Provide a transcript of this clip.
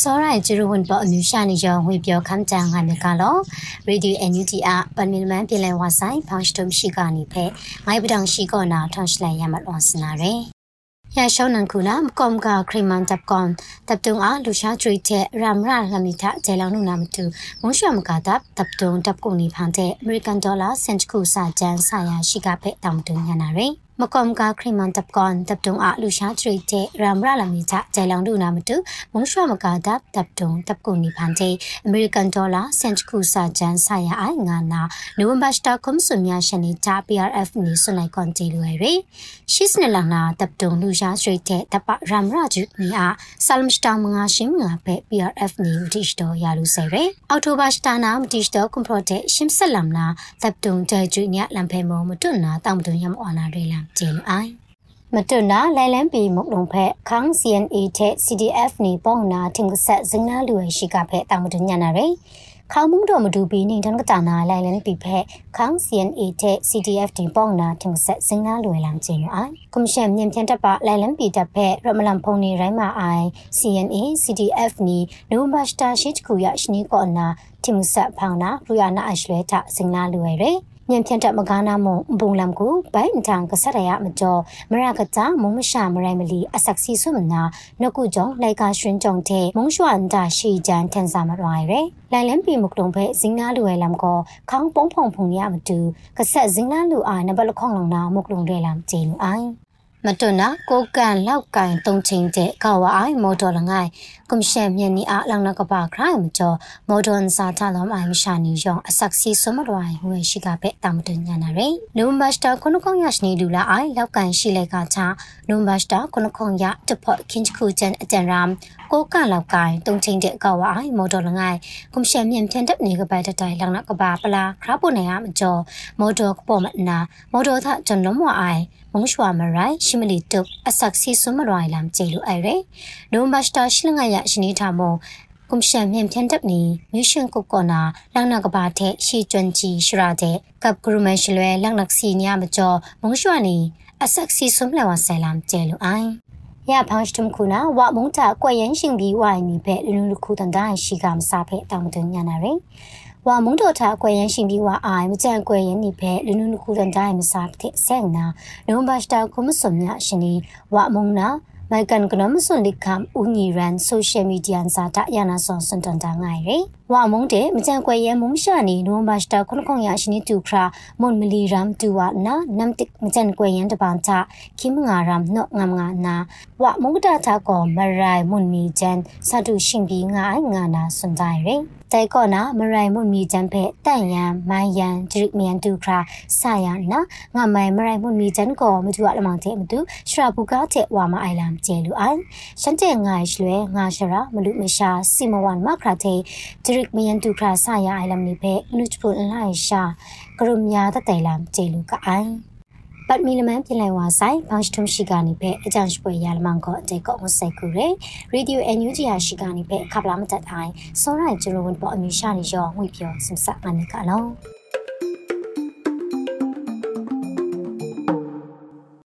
စောရိုင်ဂျရဝန်ပေါ်အမျိုးရှာနေရောဝေပြောခမ်းကြံငါမြကလောရေဒီယိုအန်ယူဂျီအပန်မီမန်ပြည်လဲဝါဆိုင်ဖောင်းစတုံရှိကနေဖဲငိုင်းပဒံရှိကောနာထောင်းရှလိုက်ရမတ်ဝါစနာရယ်ရရှောင်းနန်ခုနာမကောမ်ကခရီမန်တပ်ကွန်တပ်တုံအားလူရှာကျွေတဲ့ရမ်ရာလမီတာဂျေလောင်နုနာမတူမုံရှမကတပ်တပ်တုံတပ်ကုန်နီဖန်တဲ့အမေရိကန်ဒေါ်လာစင်တခုစာကျန်းစာရရှိကဖဲတောင်တုံညနာရယ် မကွန်ကခရီမန်တပ်ကွန်တပ်တုံအလူရှာထရိတဲ့ရမ်ရာလမီချဂျိုင်လောင်ဒူနာမတူမုံရွှမကတပ်တပ်တုံတပ်ကုန်နီဖန်တဲ့အမေရိကန်ဒေါ်လာစင်တခုစာဂျန်ဆာယာအိုင်ငါနာနိုဝင်ဘာစတာကွန်ဆွန်မြရှနီချ PRF နီဆွန်လိုက်ကွန်တီလွယ်ရီရှစ်နလနာတပ်တုံလူရှာထရိတဲ့တပ်ပရမ်ရာဂျူနီအားဆာလမ်စတာမငါရှင်းငါဖဲ PRF နီဝတိရှတော်ယာလူဆယ်ရီအောက်တိုဘာစတာနာမတိရှတော်ကွန်ပရိုတဲ့ရှင်းဆက်လမ်နာတပ်တုံဂျာဂျူနီလမ်ဖဲမောမတွနာတောင်တုံရမအော်နာရီလမ်ကျေလူအိုင်မတွနာလိုင်လန်ပီမုတ်လုံဖက်ခန်း CNA တဲ့ CDF နေပေါနာထင်ကဆက်ဇင်းနာလူရရှိကဖက်တာမတွညာနာရယ်ခေါမုံတော်မတူဘီနေတန်ကတာနာလိုင်လန်ပီဖက်ခန်း CNA တဲ့ CDF တင်ပေါနာထင်ဆက်ဇင်းနာလူရလမ်ချင်းအိုင်ကွန်ရှင်မြင်ပြန်တက်ပါလိုင်လန်ပီတက်ဖက်ရမလန်ဖုန်နေရိုင်းမာအိုင် CNA CDF နီနိုဘတ်စတာရှိချကူရရှိနီကောနာထင်ဆက်ဖောင်းနာရူယာနာအရှလဲထဇင်းနာလူရယ် ညံဖြန်တက်မကားနာမုံဘုံလမ်ကိုဘိုင်အန်တန်ကဆရရမကျော်မရကကြမုံမရှာမရိုင်မလီအဆက်စီဆွမနာနကုကြောင့်လိုက်ကာရွှင်ကြုံတဲ့မုံရွှန်တာရှီဂျန်ထန်စာမရွာရယ်လိုင်လန်ပီမုကတုံဖဲဇင်းနာလူဝဲလမ်ကိုခေါင်းပုံဖုံဖုံရမတူကဆက်ဇင်းနာလူအာနဘလခေါင်လုံနာမုကတုံရဲလမ်ဂျေလူအိုင် မတွနာကိုကန်လောက်ကန်တုံချင်းတဲ့ကောဝအိုင်မော်တော်လငိုင်ကွန်ရှင်မြနီအားလောင်နကပါခရိုင်မကျော်မော်ဒွန်စာထလောအိုင်မရှာနီယောင်အဆက်စီစမတော်အိုင်ဝဲရှိကပဲတာမတွညာနာရယ်နိုမတ်စတာခုနခေါင်ရရှိနီလူလာအိုင်လောက်ကန်ရှိလေကချာနိုမတ်စတာခုနခေါင်ရတဖော့ခင်းချခုချန်အတန်ရမ် ကိုကလောက်ကိုင်တုံချင်းတဲ့ကောဝအိုင်မော်တော်လငိုင်ကွန်ရှင်မြင်ဖြန်တက်နေကပါတတိုင်လောင်နကပါပလာခရပုနေရမကျော်မော်တော်ကပေါ်မနာမော်တော်သကျွန်လုံးမအိုင်မုံရွှာမရိုင်ရှိမလီတုပ်အဆက်စီဆွမရိုင်လမ်ကျေလူအိုင်ရနိုမတ်စတာရှိလငါရရှိနေတာမို့ကွန်ရှင်မြန်ဖြန်တပ်နီမြရှင်ကုကောနာလောင်နာကဘာတဲ့ရှီကျွန်းကြီးရှရာတဲ့ကပ်ဂရုမန်ရှလွဲလောင်နက်စီညာမကျော်မုံရွှာနီအဆက်စီဆွမလဝဆယ်လမ်ကျေလူအိုင် ရဖောင်းစတမ်ခုနာဝမုံတာကွက်ရန်ရှင်ပြီးဝိုင်နီဖဲလူလူခုတန်တိုင်းရှိကမစားဖဲတောင်တညာနာရယ်ဝါမုံတော်ထားကွယ်ရန်ရှင်ပြီးဝါအိုင်မကြံကွယ်ရ န်နိဖဲလူနုနခုတန်တိုင်းမစားတဲ့ဆဲနာနိုဘတ်စတာကုမစုံမြရှင်နီဝါမုံနာမိုင်ကန်ကနမစွန်လိခမ်ဦးညီရန်ဆိုရှယ်မီဒီယာစာတာယာနာဆွန်စွန်တန်တာငိုင်ရဝါမုံတဲ့မကြံကွယ်ရဲမုံရှာနီနိုဘတ်စတာခုနခုံရရှိနီတူခရာမွန်မလီရမ်တူဝနာနမ်တစ်မကြံကွယ်ရန်တပန်ချခိမငါရမ်နော့ငမ်ငါနာဝမုံတာတာကောမရိုင်မွန်မီဂျန်စတုရှင်ပြီးငါအိုင်ငါနာစွန်တိုင်းရတိုင်ကောနာမရိုင်မွန်မီဂျန်ဖဲတန်ယန်မိုင်ယန်ဒရစ်မြန်တူခရာဆာယနာငါမိုင်မရိုင်မွန်မီဂျန်ကောမတူအလမောင်တဲ့မတူရှရာဘူကာတဲ့ဝါမအိုင်လမ်ကျဲလူအိုင်ရှန်တဲ့ငါရွှဲငါရှရာမလူမရှာစီမဝန်မခရာတဲ့ဒရစ်မြန်တူခရာဆာယအိုင်လမ်နိဖဲလူချပူလိုက်ရှာကရုမြာတဲ့တိုင်လမ်ကျဲလူကအိုင်ပတ်မီလမန်ပြင်လိုက်ဝါဆိုင်ဘောင်းစထုံရှိကနေပဲအကြောင်းရှိပွဲရလမန်ကိုအတေကောမဆိုင်ကူရယ်ရေဒီယိုအန်ယူဂျီယာရှိကနေပဲခပ်လာမတတ်အိုင်စောရိုင်ဂျိုဝန်ပေါ်အမီရှာနေရောငွေပြောစင်ဆက်မနိကလော